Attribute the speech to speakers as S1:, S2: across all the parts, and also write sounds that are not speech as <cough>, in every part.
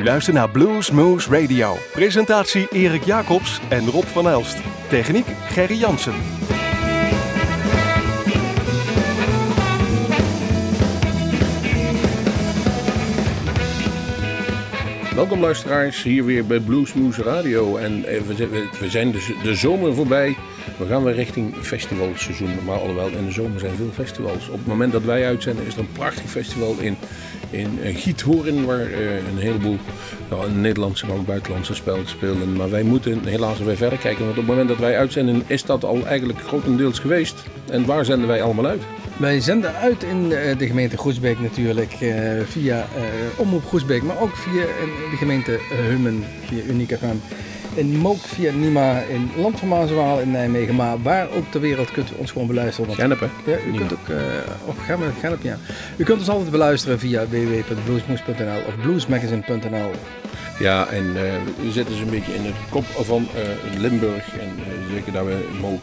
S1: U luistert naar Blues Moose Radio. Presentatie Erik Jacobs en Rob van Elst. Techniek Gerry Jansen.
S2: Welkom luisteraars, hier weer bij Bluesmoose Radio. En eh, we zijn dus de zomer voorbij. We gaan weer richting festivalseizoen. Maar alhoewel, in de zomer zijn veel festivals. Op het moment dat wij uitzenden is er een prachtig festival in, in eh, Giethoorn. Waar eh, een heleboel Nederlandse, ook buitenlandse spelen spelen. Maar wij moeten helaas weer verder kijken. Want op het moment dat wij uitzenden is dat al eigenlijk grotendeels geweest. En waar zenden wij allemaal uit?
S3: Wij zenden uit in de gemeente Groesbeek natuurlijk via Omroep Groesbeek, maar ook via de gemeente Hummen, via Unieke FM in Mook via Nima, in Land van Maaswaal in Nijmegen. Maar waar ook ter wereld kunt u ons gewoon beluisteren.
S2: Genep,
S3: Ja, u kunt ook, uh, of Genep, ja. U kunt ons altijd beluisteren via www.bluesmoes.nl of bluesmagazine.nl.
S2: Ja, en uh, we zitten dus een beetje in het kop van uh, Limburg. En zeker dat we Mook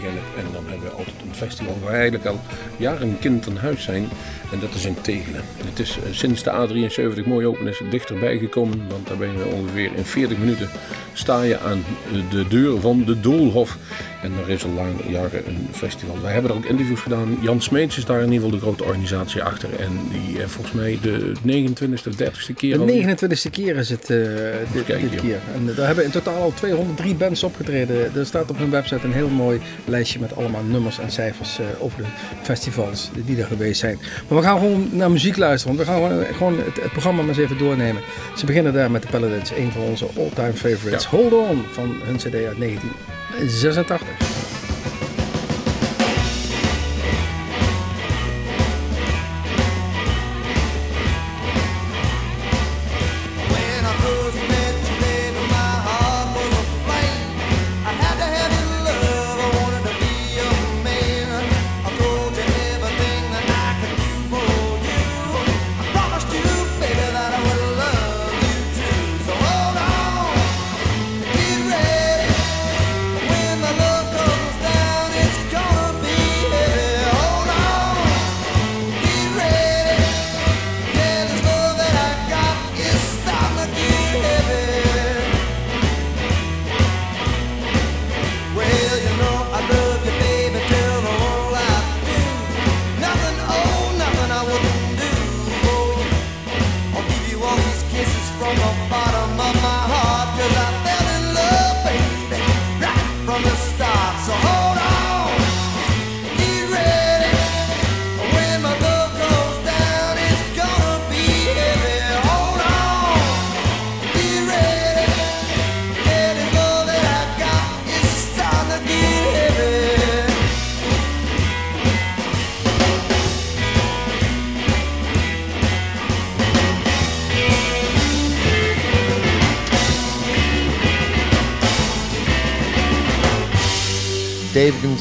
S2: Genep. En dan hebben we altijd een festival waar eigenlijk al jaren kind aan huis zijn. En dat is in Tegelen. Het is sinds de A73 mooi open is dichterbij gekomen. Want daar ben je ongeveer in 40 minuten sta je aan de deur van de Doolhof. En er is al lang jaren een festival. Wij hebben er ook interviews gedaan. Jan Smeets is daar in ieder geval de grote organisatie achter. En die uh, volgens mij de 29e of 30e keer.
S3: De 29e keer is het uh, dit, dit keer. En daar hebben in totaal al 203 bands opgetreden. Er staat op hun website een heel mooi lijstje met allemaal nummers en cijfers uh, over de festivals die er geweest zijn. Maar we gaan gewoon naar muziek luisteren. Want we gaan gewoon, gewoon het, het, programma maar eens even doornemen. Ze beginnen daar met de Paladins, een van onze all-time favorites. Ja. Hold On van hun CD uit 1986.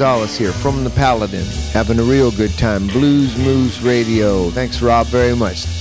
S4: Gonzalez here from the Paladin, having a real good time. Blues Moose Radio. Thanks, Rob, very much.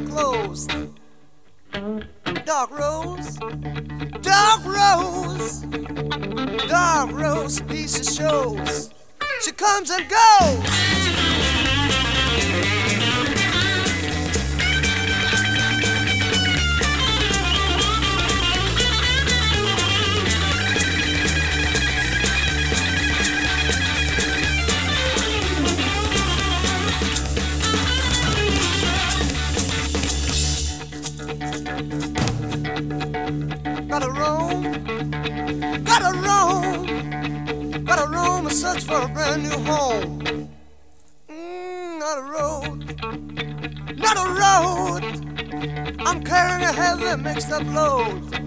S5: closed. Dark rose, dark rose, dark rose, piece of shows. She comes and goes. roam, gotta roam, gotta roam and search for a brand new home. Mm, not a road, not a road. I'm carrying a heavy mixed up load.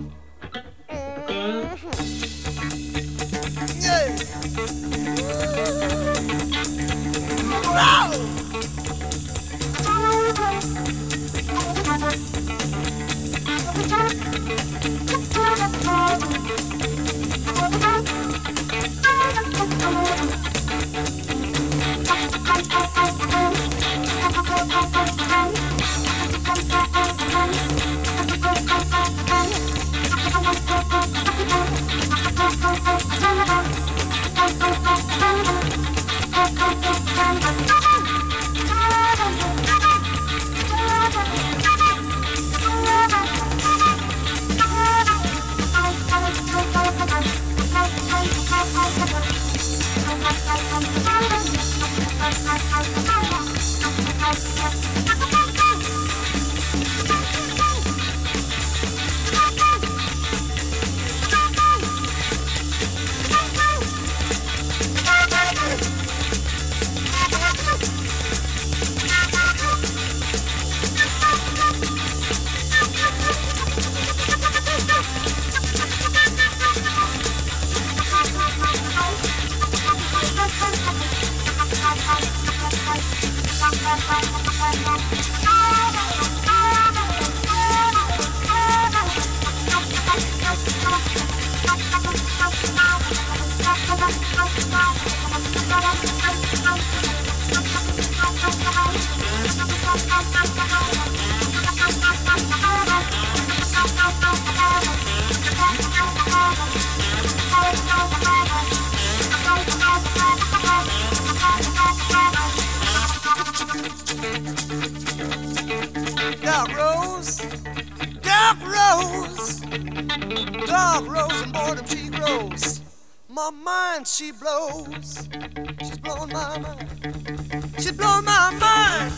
S5: She's blowing my mind. She's blowing my mind.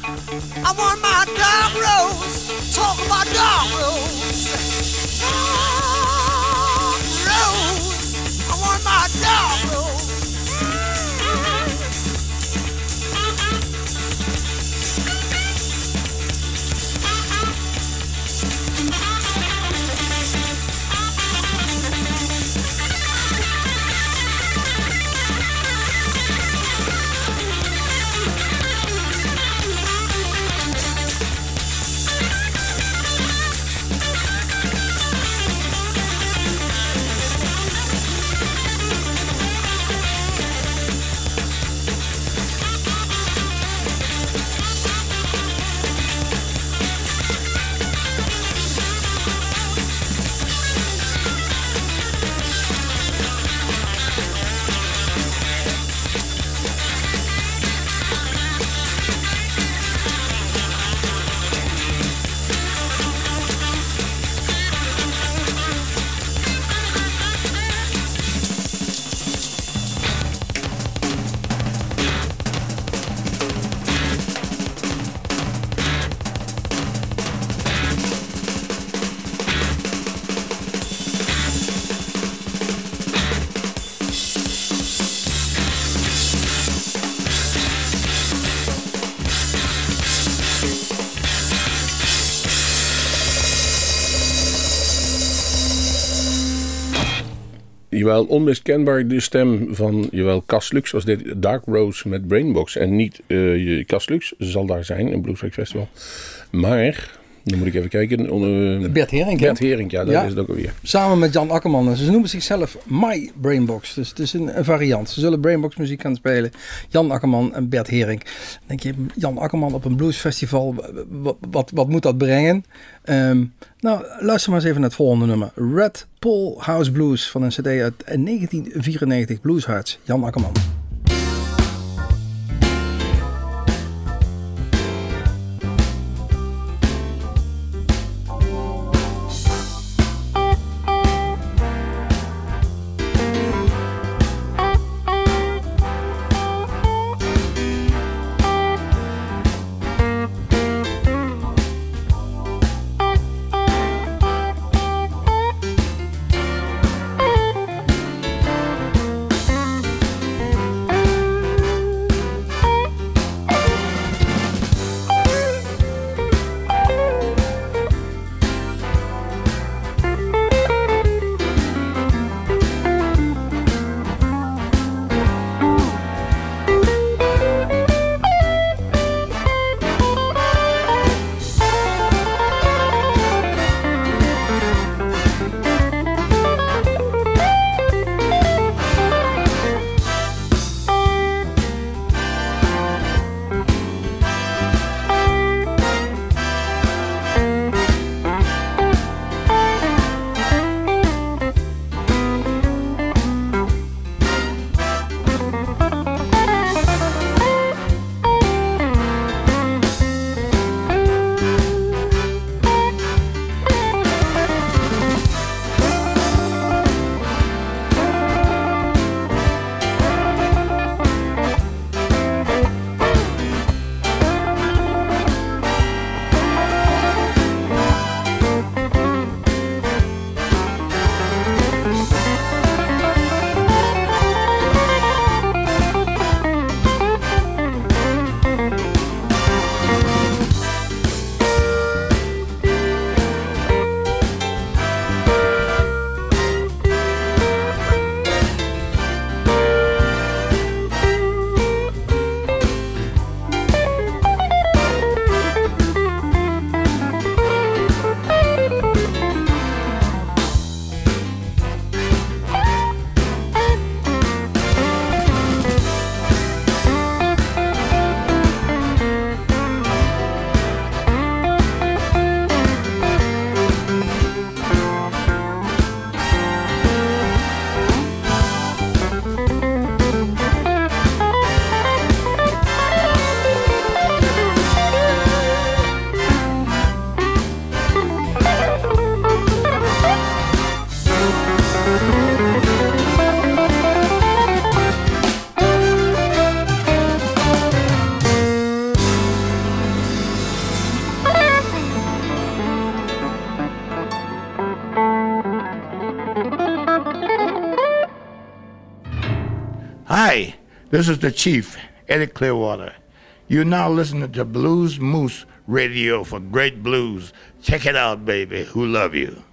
S5: I want my dark rose. Talk about dark rose.
S2: Jawel, onmiskenbaar de stem van jawel, Cas Lux was dit Dark Rose met Brainbox. En niet uh, Cas Lux zal daar zijn, in Blueswijk Festival. Maar dan moet ik even kijken.
S3: Uh, Bert Hering.
S2: Bert Hering, ja, dat is het ook alweer.
S3: Samen met Jan Akkerman. Ze noemen zichzelf My Brainbox. Dus het is een, variant. Ze zullen Brainbox muziek gaan spelen. Jan Akkerman en Bert Hering. denk je, Jan Akkerman op een bluesfestival. Wat, wat, wat moet dat brengen? Ehm, nou, luister maar eens even naar het volgende nummer. Red Pole House Blues van een cd uit 1994. Blues Hearts. Jan Akkerman.
S6: This is the Chief, Eddie Clearwater. You're now listening to Blues Moose Radio for great blues. Check it out, baby. Who love you?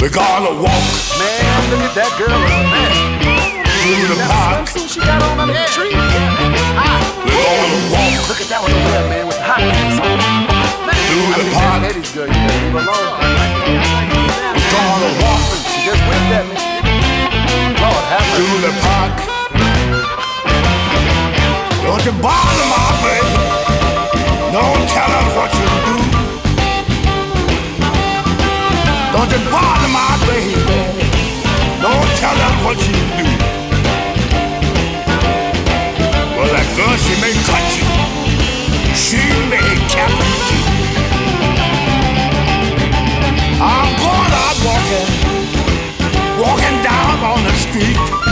S6: We're gonna walk.
S7: Man, look at that girl. Man.
S6: Through the park.
S7: Swimsuit she got on under the tree. Yeah, hot.
S6: We're gonna walk.
S7: Look at that one over there, man, with the hot pants on. Man,
S6: Through
S7: I
S6: the
S7: mean,
S6: park.
S7: that Eddie's girl, you better leave her alone.
S6: We're gonna walk.
S7: She just whipped at me. Lord, have mercy.
S6: Through the park. Don't you bother my baby. Don't tell her Don't you bother my baby. Don't tell her what you do. Well, that girl, she may cut you. She may cap you. I'm going out walking, walking down on the street.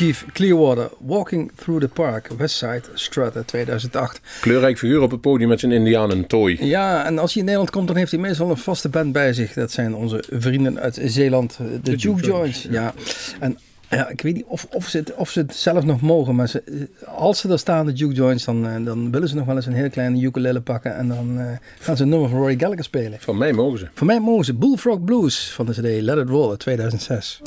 S3: Chief Clearwater, Walking Through the Park, Westside Strata 2008.
S2: Kleurrijk figuur op het podium met zijn indianentooi.
S3: Ja, en als hij in Nederland komt, dan heeft hij meestal een vaste band bij zich. Dat zijn onze vrienden uit Zeeland, de, Juke Joints. Ja. En ja, ik weet niet of, of, ze het, of ze het zelf nog mogen, maar ze, als ze er staan, de Juke Joints, dan, eh, dan willen ze nog wel eens een heel kleine ukulele pakken. En dan eh, gaan ze een nummer van Roy Gallagher spelen.
S2: Van mij mogen ze.
S3: Voor mij mogen ze Bullfrog Blues van de CD Let It Roll uit 2006.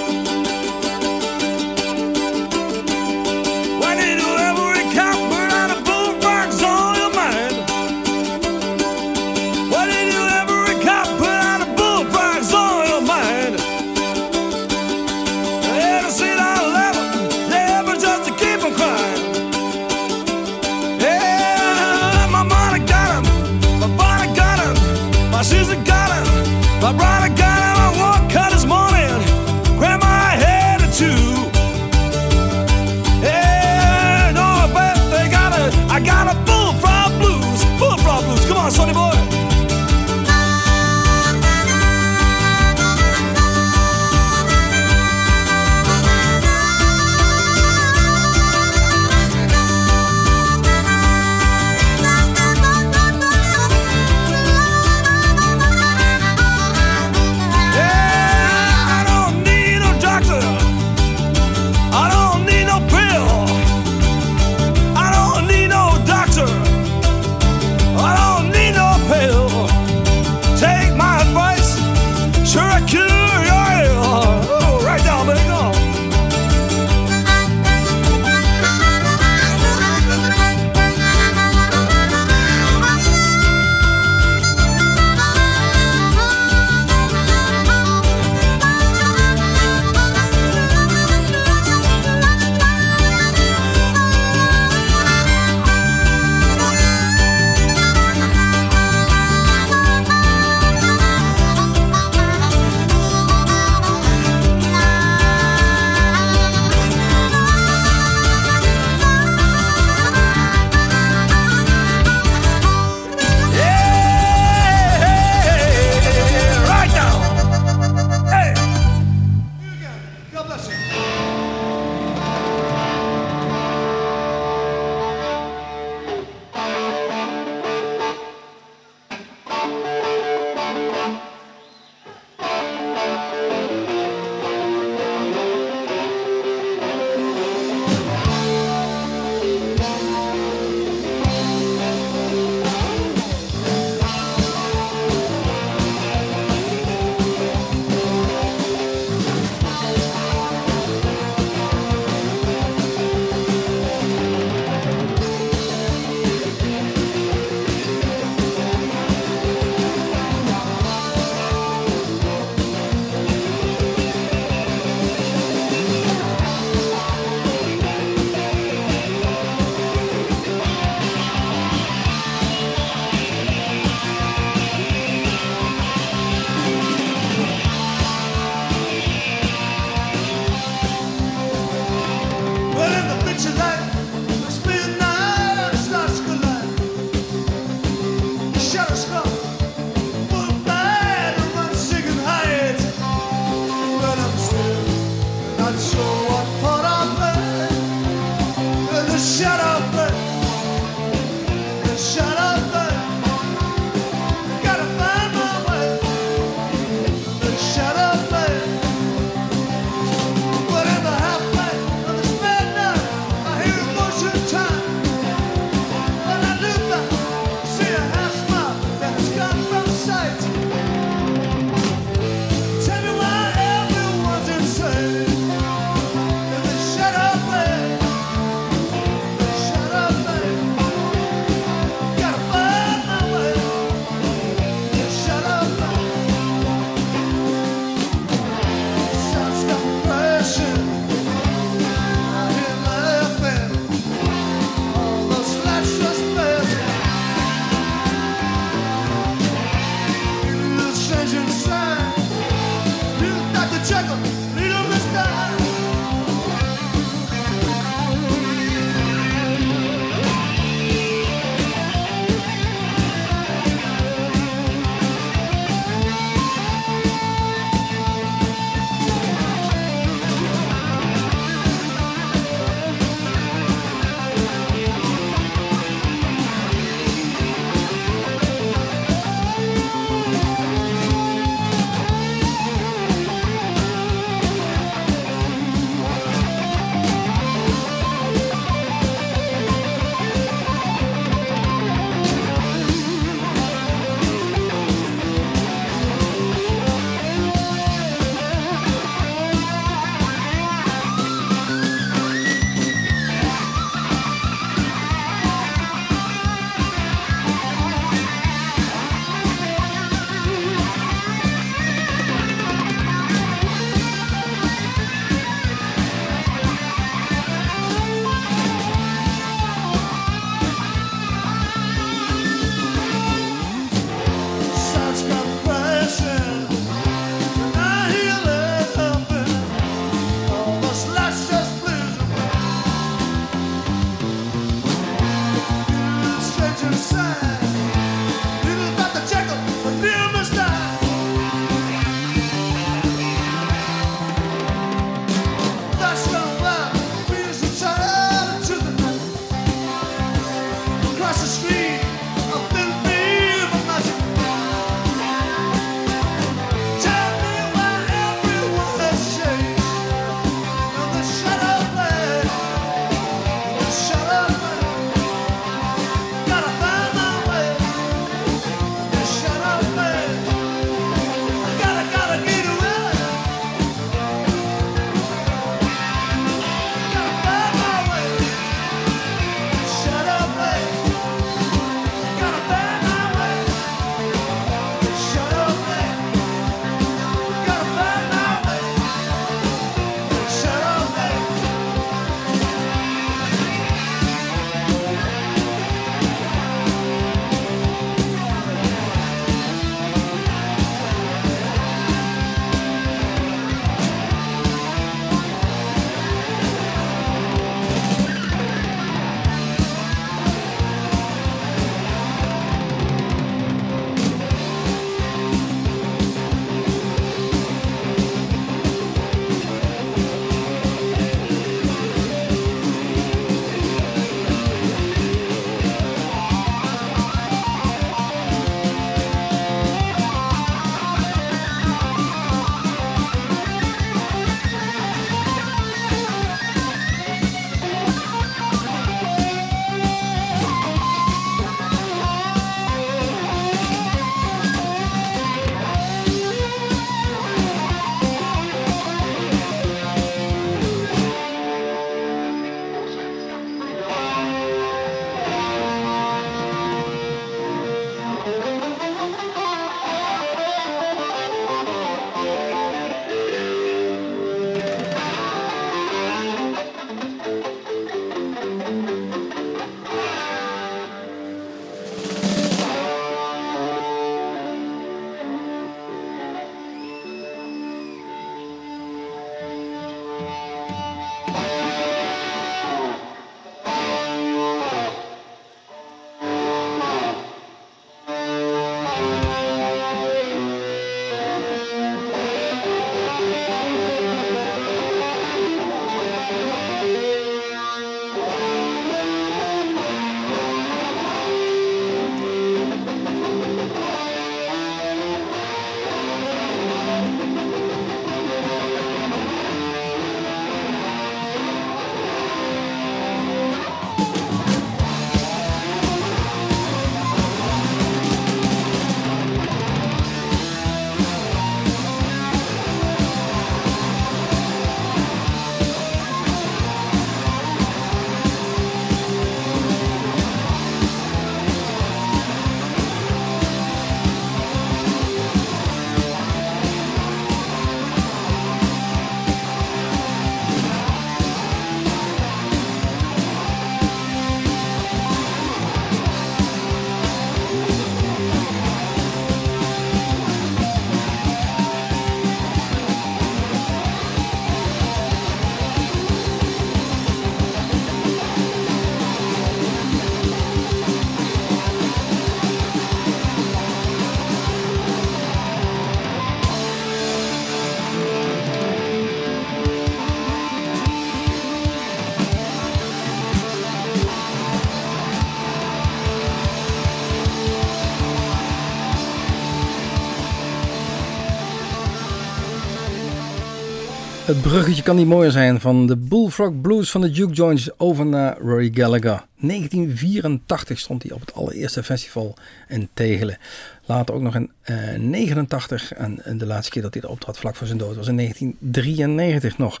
S3: Bruggetje kan niet mooier zijn van de Bullfrog Blues van de Duke Joints over naar Rory Gallagher. 1984 stond hij op het allereerste festival in Tegelen. Later ook nog in uh, eh, 89 en, de laatste keer dat hij er optrad vlak voor zijn dood was in 1993 nog.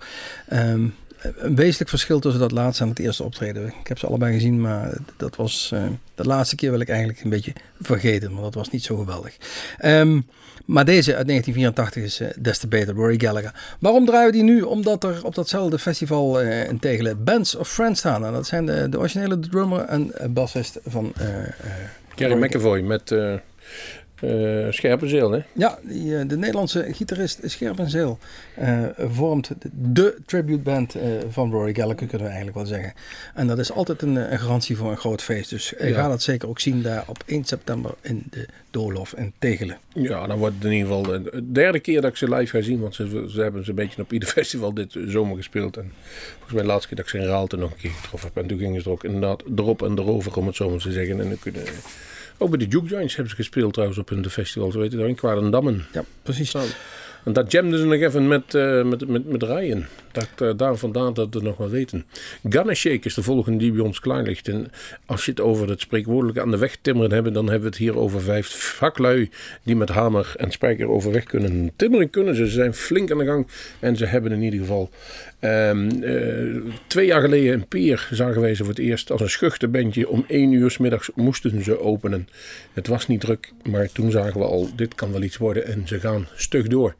S3: Um, een wezenlijk verschil tussen dat laatste en het eerste optreden. Ik heb ze allebei gezien, maar dat was uh, de laatste keer wil ik eigenlijk een beetje vergeten, want dat was niet zo geweldig. Um, maar deze uit 1984 is uh, des te beter, Rory Gallagher. Waarom draaien we die nu? Omdat er op datzelfde festival uh, in Tegelen Bands of Friends staan. En dat zijn de, de originele drummer en bassist van...
S2: Gary McAvoy met uh, Scherpenzeel, hè?
S3: Ja, die, eh, de Nederlandse gitarist Scherpenzeel uh, vormt de tributeband uh, van Rory Gallagher, kunnen we eigenlijk wel zeggen. En dat is altijd een, een garantie voor een groot feest. Dus ja. ga dat zeker ook zien daar op 1 september in de Doolhof in Tegelen.
S2: Ja, dan wordt het in ieder geval de derde keer dat ik ze live ga zien. Want ze, ze hebben ze een beetje op ieder <laughs> festival dit zomer gespeeld. En volgens mij de laatste keer dat ik ze in Raalte nog een keer getroffen heb. En toen gingen ze er ook inderdaad erop en erover, om het zo maar te zeggen. En dan kunnen ook bij de Juke Joints hebben ze gespeeld trouwens op hun festival. Zo weet je, in Kwarendammen.
S3: Ja, precies.
S2: En dat jamden ze nog even met, uh, met, met, met Ryan. Dat, uh, daar vandaan dat we nog wel weten. Shake is de volgende die bij ons klaar ligt. En als je het over het spreekwoordelijke aan de weg timmeren hebben, dan hebben we het hier over vijf vaklui die met hamer en spijker overweg kunnen. Timmeren kunnen ze. Zijn flink aan de gang. En ze hebben in ieder geval um, uh, twee jaar geleden in Peer zagen wij ze voor het eerst als een schuchter bandje. Om één uur s middags moesten ze openen. Het was niet druk, maar toen zagen we al, dit kan wel iets worden. En ze gaan stug door.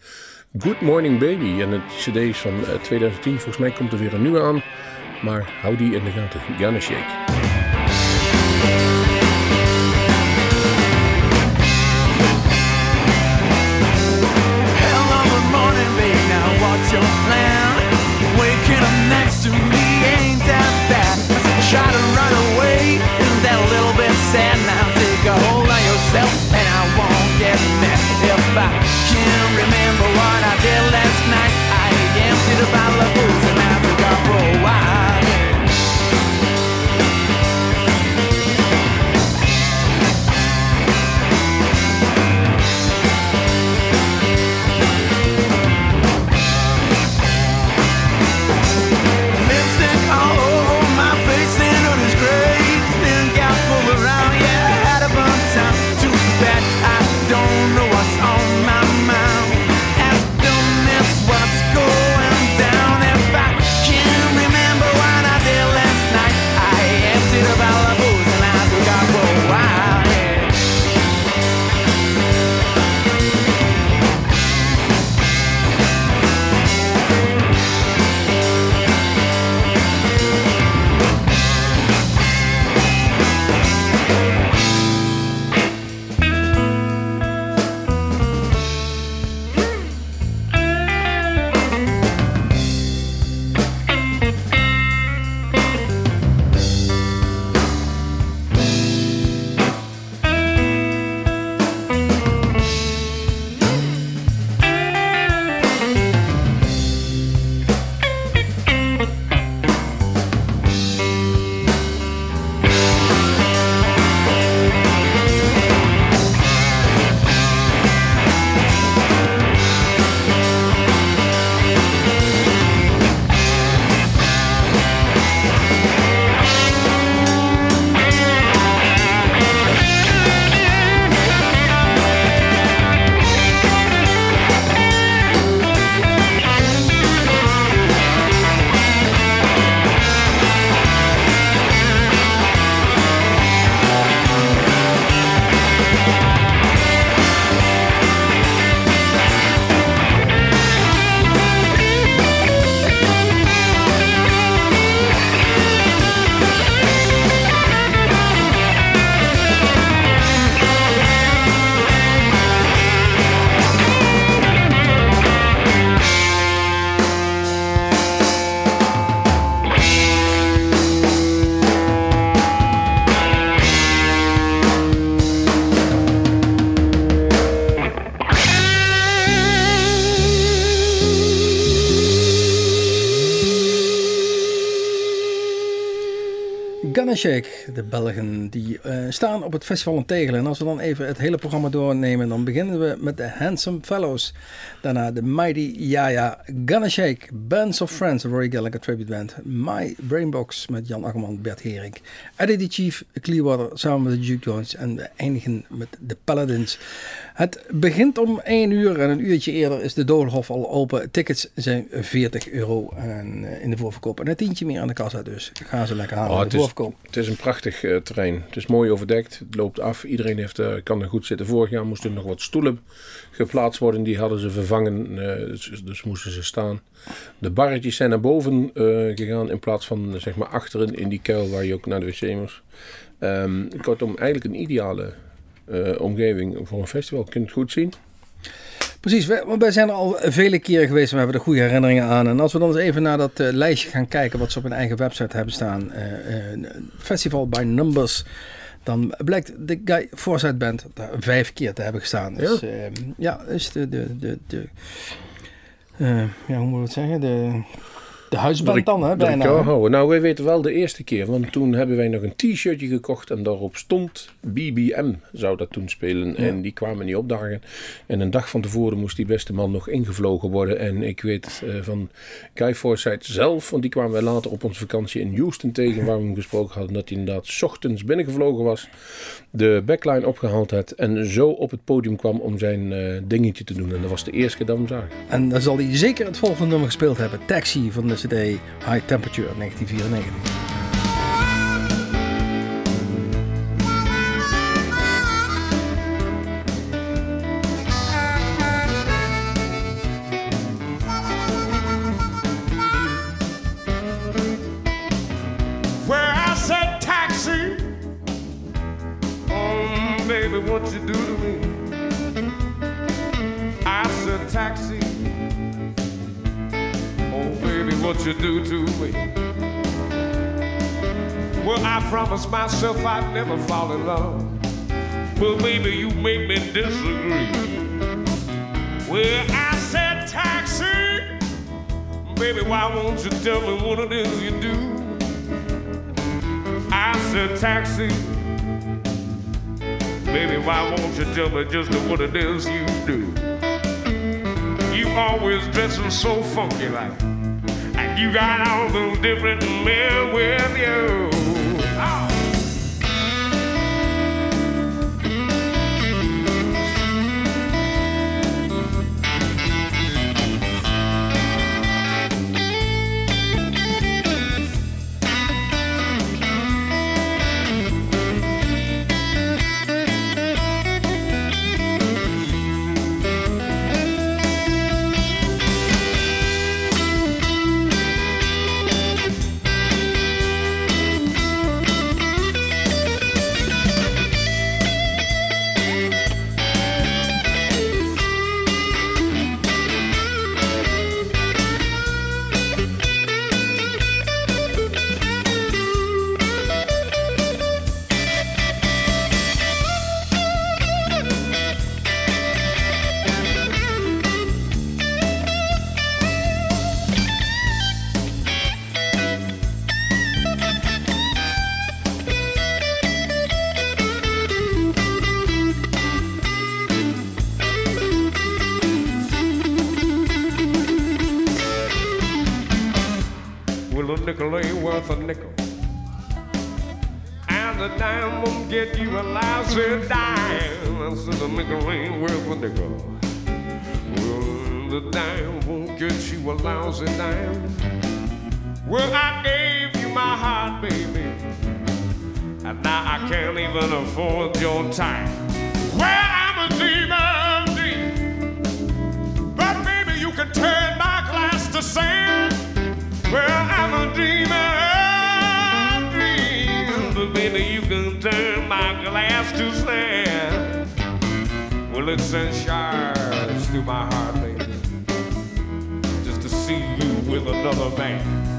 S2: Good Morning Baby. En het cd is van 2010. Eh, Volgens mij komt er weer een nieuwe aan. Maar hou die in de gaten. Gunna Shake.
S5: Your plan? Waking up next to me ain't that bad. Try to run away, isn't that a little bit sad? Now take a hold on yourself, and I won't get mad if I emptied a
S3: De Belgen, die uh, staan op het festival in Tegelen. En als we dan even het hele programma doornemen, dan beginnen we met de Handsome Fellows. Daarna de Mighty Yaya, Gunna Shake, Bands of Friends, Rory Gallagher Tribute Band, My Brainbox met Jan Akkerman, Bert Hering, Eddie the Chief, Clearwater samen met de Duke Jones en we eindigen met de Paladins. Het begint om 1 uur en een uurtje eerder is de Doolhof al open. Tickets zijn 40 euro en, uh, in de voorverkoop en een tientje meer aan de kassa, dus gaan ze lekker halen.
S2: Oh, het, is, het is een prachtig uh, terrein. Het is mooi overdekt, het loopt af. Iedereen heeft, uh, kan er goed zitten. Vorig jaar moesten er nog wat stoelen geplaatst worden. Die hadden ze vervangen, dus, dus, moesten ze staan. De barretjes zijn naar boven gegaan in plaats van zeg maar achterin in die kuil waar je ook naar de wc moest. Um, kortom, eigenlijk een ideale uh, omgeving voor een festival. Je kunt het goed zien.
S3: Precies, wij, wij, zijn er al vele keren geweest en we hebben er goede herinneringen aan. En als we dan eens even naar dat uh, lijstje gaan kijken wat ze op hun eigen website hebben staan. Uh, Festival by Numbers. Dan blijkt de Guy Forsyth Band daar vijf keer te hebben gestaan. Dus ja, ja is de, de, de, de ja, hoe moet ik het zeggen? De de huisband dan, hè? Bijna.
S2: houden. Nou, wij weten wel de eerste keer, want toen hebben wij nog een t-shirtje gekocht en daarop stond BBM zou dat toen spelen. En die kwamen niet opdagen. En een dag van tevoren moest die beste man nog ingevlogen worden. En ik weet uh, van Guy Forsyth zelf, want die kwamen wij later op onze vakantie in Houston tegen, waar we hem gesproken hadden, dat hij inderdaad s ochtends binnengevlogen was, de backline opgehaald had en zo op het podium kwam om zijn uh, dingetje te doen. En dat was de eerste keer dat we hem zagen.
S3: En dan zal hij zeker het volgende nummer gespeeld hebben, Taxi van de CD High Temperature 1994.
S8: You do to me. Well, I promised myself I'd never fall in love. But baby, you make me disagree. Well, I said, taxi. Baby, why won't you tell me what it is you do? I said, taxi. Baby, why won't you tell me just what it is you do? You always dressing so funky like, you got all those different men with you. Well, I gave you my heart, baby. And now I can't even afford your time. Well, I'm a dream. But baby, you can turn my glass to sand. Well, I'm a dream, but baby, you can turn my glass to sand. Well, it sends showers through my heart, baby, just to see you with another man.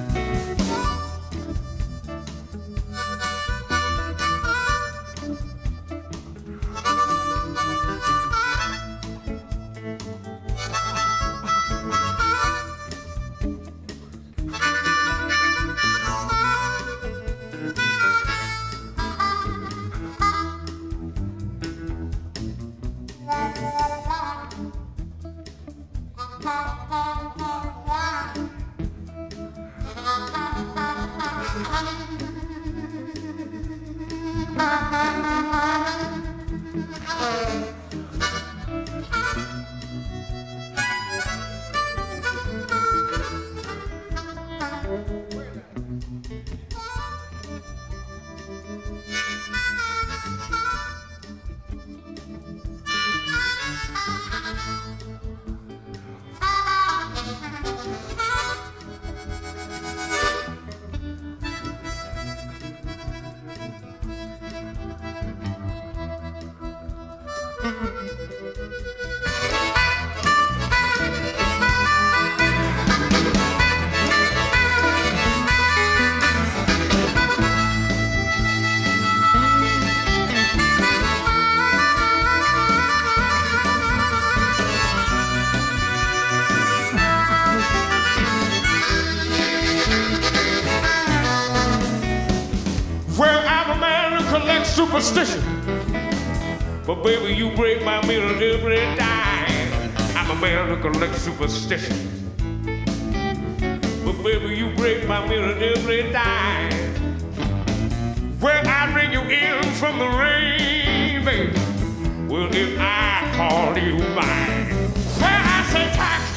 S8: Superstition. But baby, you break my mirror every time. I'm a man who collects superstition. But baby, you break my mirror every time. Well, I bring you in from the rain, baby. Well, if I call you mine, well, I say taxi.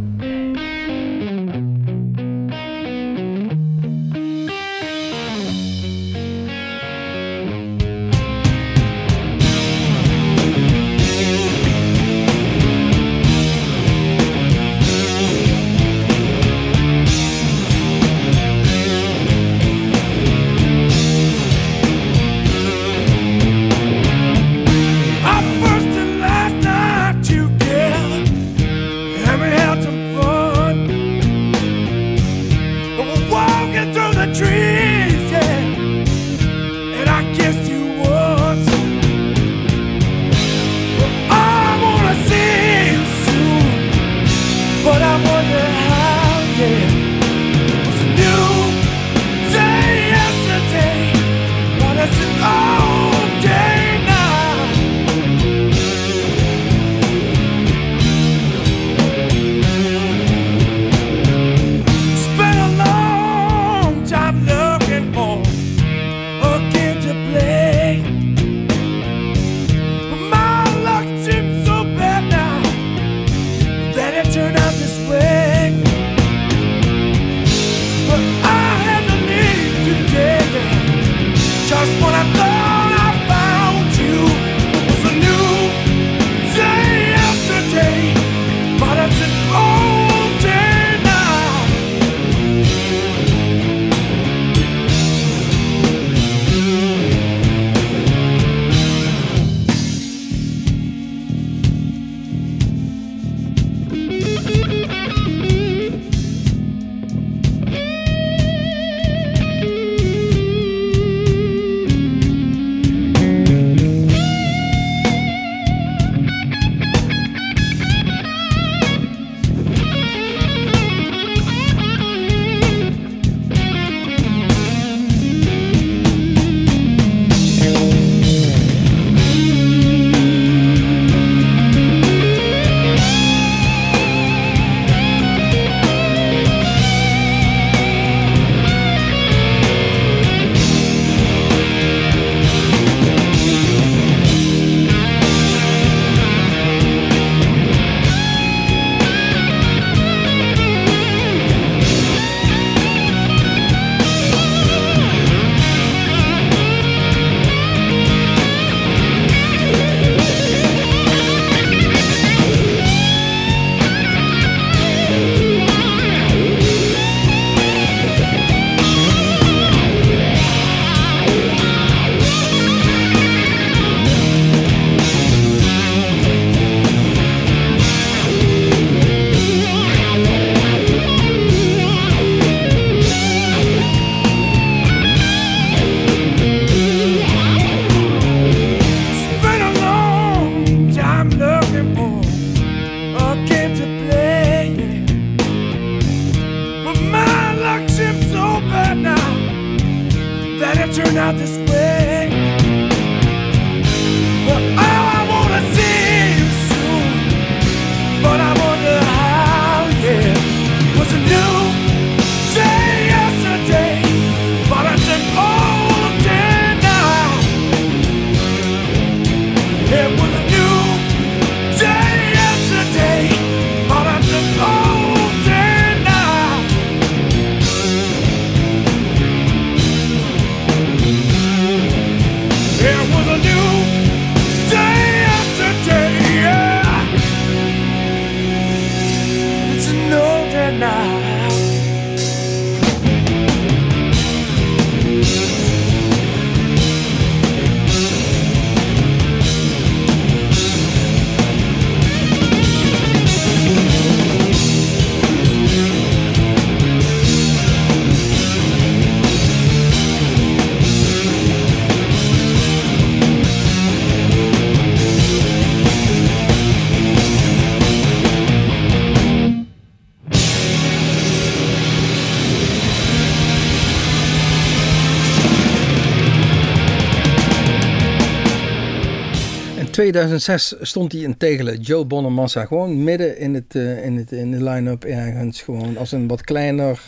S3: 2006 stond hij in Tegelen, Joe Bonamassa, gewoon midden in, het, eh, in, het, in de line-up ergens. Gewoon als een wat kleiner,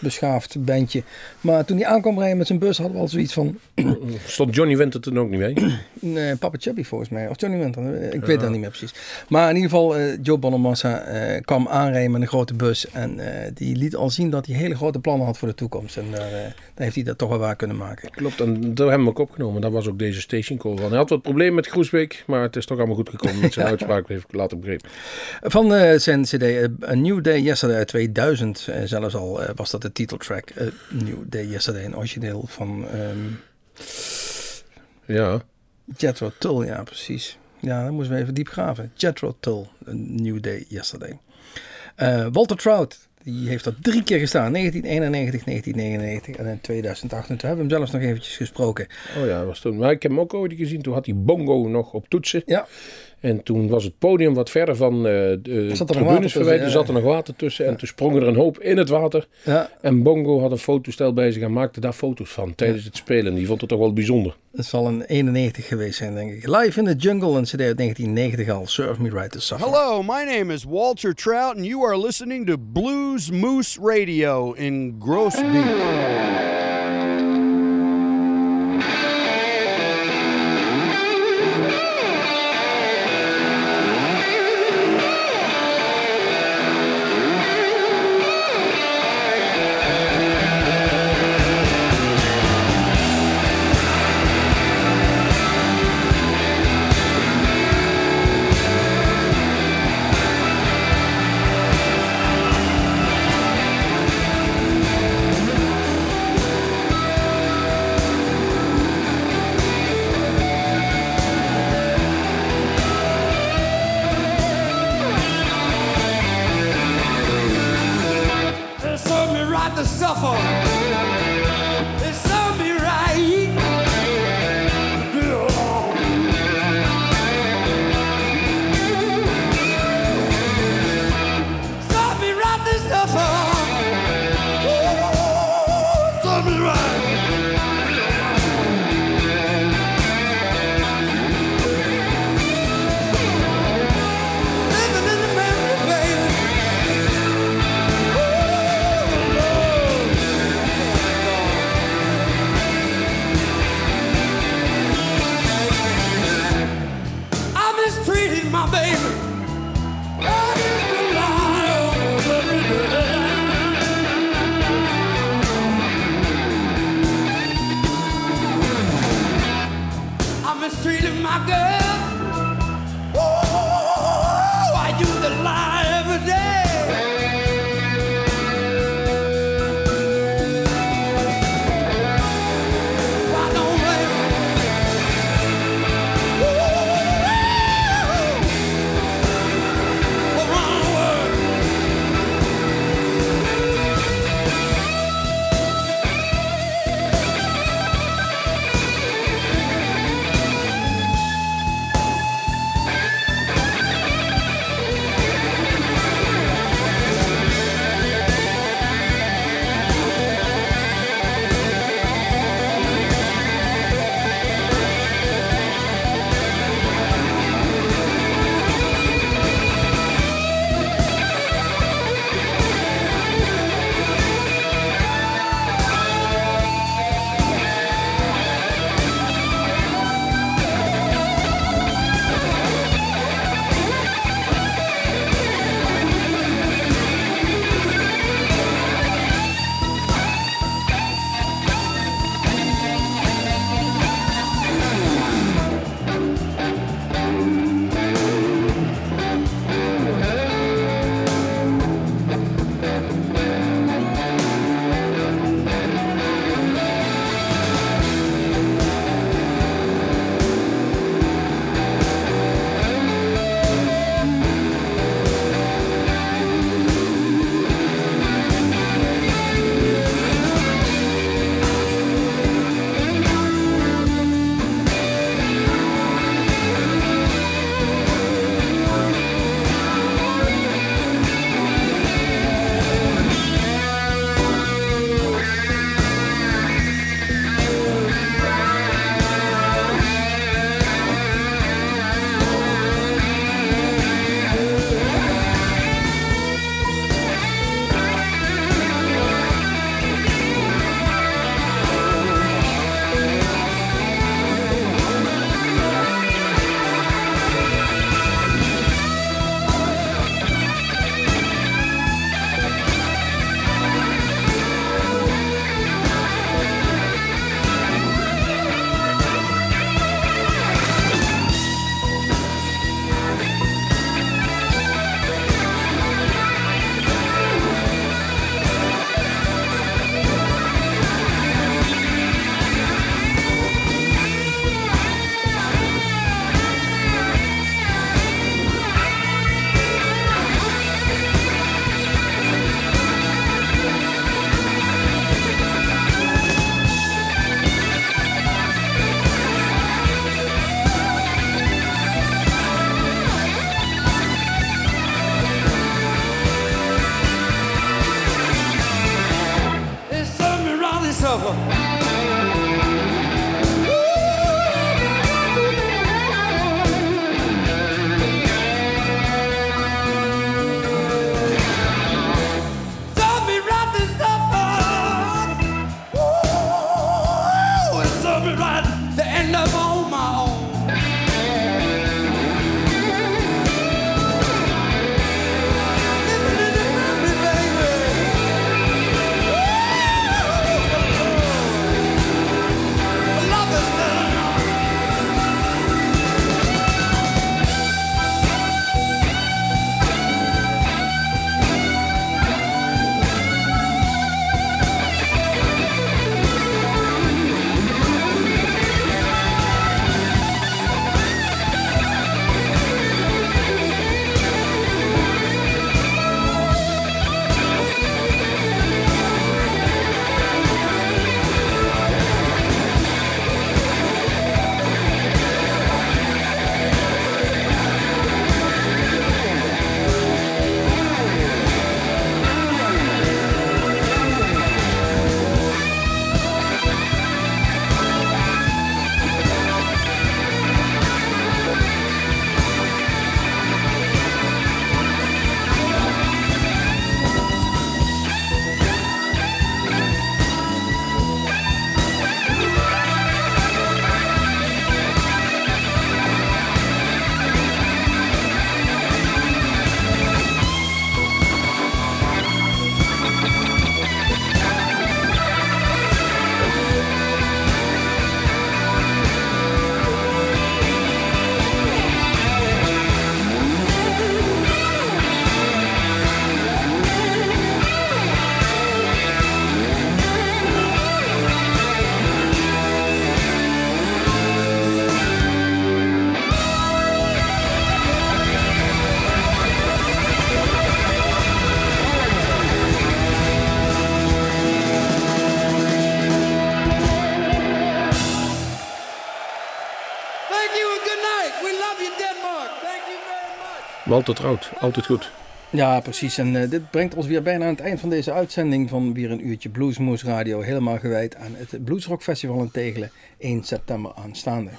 S3: beschaafd bandje. Maar toen hij aankwam rijden met zijn bus hadden we al zoiets van... <clears throat>
S2: Stond Johnny Winter toen ook niet mee? <clears throat>
S3: Nee, Papa Chubby volgens mij. Of Johnny Winter. Ik weet dat niet meer precies. Maar in ieder geval, eh, Joe Bonamassa eh, kwam aanrijden met een grote bus. En eh, die liet al zien dat hij hele grote plannen had voor de toekomst. En daar, daar heeft hij dat toch wel waar kunnen maken.
S2: Klopt, en daar hebben we ook opgenomen. Daar was ook deze station call van. Hij had wat problemen met Groesbeek, maar het is toch allemaal goed gekomen met zijn <laughs> uitspraak, heeft ik later begrepen.
S3: Van zijn cd A New Day Yesterday uit 2000, eh, zelfs al was dat de titeltrack. A New Day Yesterday, een origineel van ehm
S2: Ja,
S3: Jethro Tull, ja precies. Ja, dan moesten we even diep graven. Jethro Tull, A New Day Yesterday. Eh, Walter Trout, die heeft er drie keer gestaan. 1991, 1999 en in 2008. En toen hebben we hem zelfs nog eventjes gesproken.
S2: oh ja, dat was toen. Maar ik heb hem ook ooit gezien. Toen had hij bongo nog op toetsen.
S3: Ja,
S2: En toen was het podium wat verder van eh, de
S3: Zat er nog water
S2: tribunes
S3: tussen,
S2: verwijderd. Er zat er nog water tussen. En toen sprongen er een hoop in het water.
S3: ja,
S2: En Bongo had een fotoestel bij zich en maakte daar foto's van tijdens het spelen. Die vond het toch wel bijzonder.
S3: dat zal een 91 geweest zijn, denk ik. Live in the Jungle, een cd uit 1990 al. Serve Me Right to Suffer.
S5: Hello, my name is Walter Trout, and you are listening to Blues Moose Radio in Groesbeek.
S2: Trout, altijd goed.
S3: Ja, precies. En eh, dit brengt ons weer bijna aan het eind van deze uitzending van weer een uurtje Bluesmoose Radio. Helemaal gewijd aan het Bluesrock Festival in Tegelen 1 september aanstaande.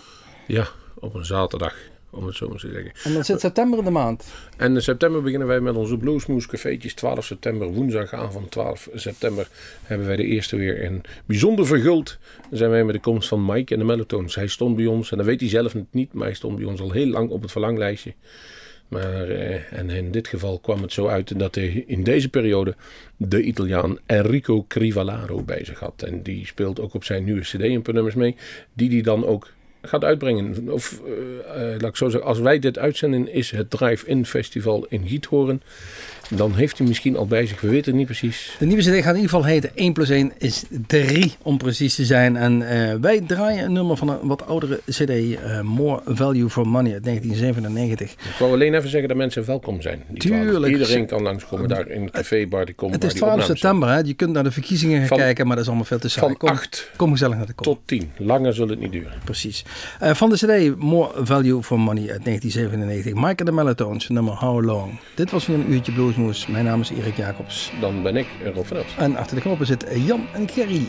S2: Ja, op een zaterdag, om het zo maar te zeggen.
S3: En dan zit september in de maand.
S2: En in september beginnen wij met onze Bluesmoes cafeetjes. 12 september, woensdagavond 12 september, hebben wij de eerste weer een bijzonder verguld. Dan zijn wij met de komst van Mike en de Melatones. Hij stond bij ons, en dat weet hij zelf niet, maar hij stond bij ons al heel lang op het verlanglijstje. Maar eh, en in dit geval kwam het zo uit dat hij in deze periode de Italiaan Enrico Crivellaro bij zich had. En die speelt ook op zijn nieuwe CD een paar nummers mee, die hij dan ook gaat uitbrengen. Of eh, eh, laat ik zo zeggen, als wij dit uitzenden, is het Drive-In Festival in Giethoorn. Dan heeft hij misschien al bij zich, we weten het niet precies.
S3: De nieuwe CD gaat in ieder geval heten 1 plus 1 is 3 om precies te zijn. En eh, wij draaien een nummer van een wat oudere CD, eh, More Value for Money uit 1997.
S2: Ik wou alleen even zeggen dat mensen welkom zijn.
S3: Tuurlijk.
S2: 12. Iedereen kan langskomen daar in het café, bar die komen
S3: Het is
S2: die
S3: 12
S2: opnames
S3: september, hè? je kunt naar de verkiezingen gaan
S2: Van-
S3: kijken, maar dat is allemaal veel te saai.
S2: Van
S3: kom,
S2: 8
S3: kom gezellig naar de kom.
S2: tot 10. Langer zal het niet duren.
S3: Precies. Eh, van de CD More Value for Money uit 1997. Mike the Melatones, nummer How Long. Dit was weer een uurtje Mijn naam is Erik Jacobs.
S2: Dan ben ik Rob van Elst.
S3: En achter de knoppen zit Jan en Gerry.